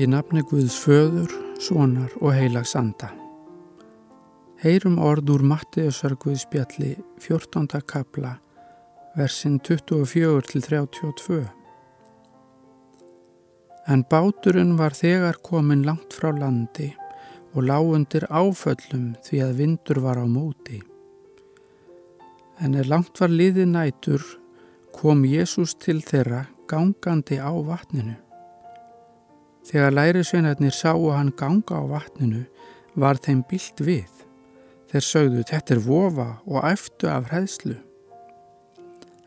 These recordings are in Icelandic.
Í nafni Guðs föður, sonar og heilags anda. Heyrum orð úr Mattiðsar Guðs bjalli 14. kapla, versin 24 til 32. En báturinn var þegar komin langt frá landi og lágundir áföllum því að vindur var á móti. En er langt var liði nætur kom Jésús til þeirra gangandi á vatninu. Þegar lærisveinarnir sáu hann ganga á vatninu var þeim byllt við. Þeir sögðu þetta er vofa og æftu af hræðslu.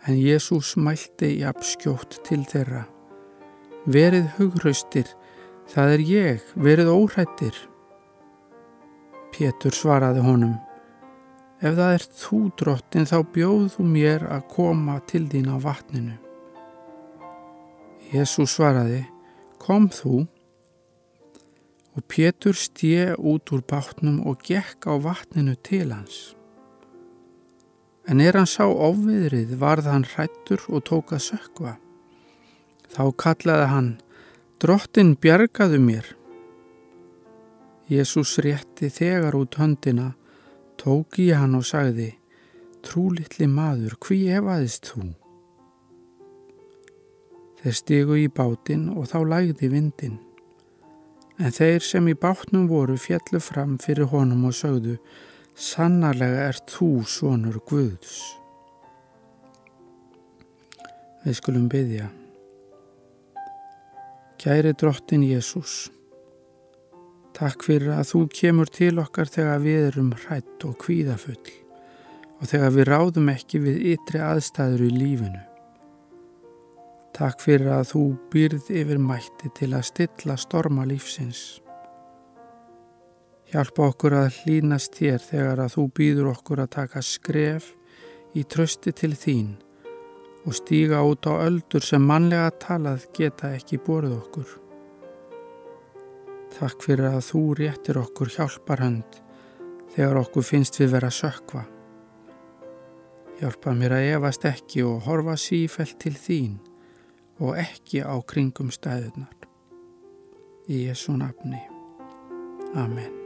En Jésús mælti í abskjótt til þeirra. Verið hugraustir, það er ég, verið óhrættir. Pétur svaraði honum. Ef það er þú drottin þá bjóð þú mér að koma til þín á vatninu. Jésús svaraði, kom þú og Pétur stje út úr bátnum og gekk á vatninu til hans. En er hann sá ofviðrið varð hann hrættur og tók að sökva. Þá kallaði hann, drottin bjargaðu mér. Jésús rétti þegar út höndina, tók í hann og sagði, trúlittli maður, hví efaðist þú? Þeir stigu í bátinn og þá lægði vindinn. En þeir sem í bátnum voru fjallu fram fyrir honum og sögðu, sannarlega er þú sonur Guðs. Við skulum byggja. Kæri drottin Jésús, takk fyrir að þú kemur til okkar þegar við erum hrætt og kvíðafull og þegar við ráðum ekki við ytri aðstæður í lífinu. Takk fyrir að þú býrð yfir mætti til að stilla storma lífsins. Hjálpa okkur að hlínast þér þegar að þú býður okkur að taka skref í trösti til þín og stíga út á öldur sem mannlega talað geta ekki borð okkur. Takk fyrir að þú réttir okkur hjálparhönd þegar okkur finnst við vera sökva. Hjálpa mér að efast ekki og horfa sífælt til þín og ekki á kringum stæðunar. Í Jésu nafni. Amen.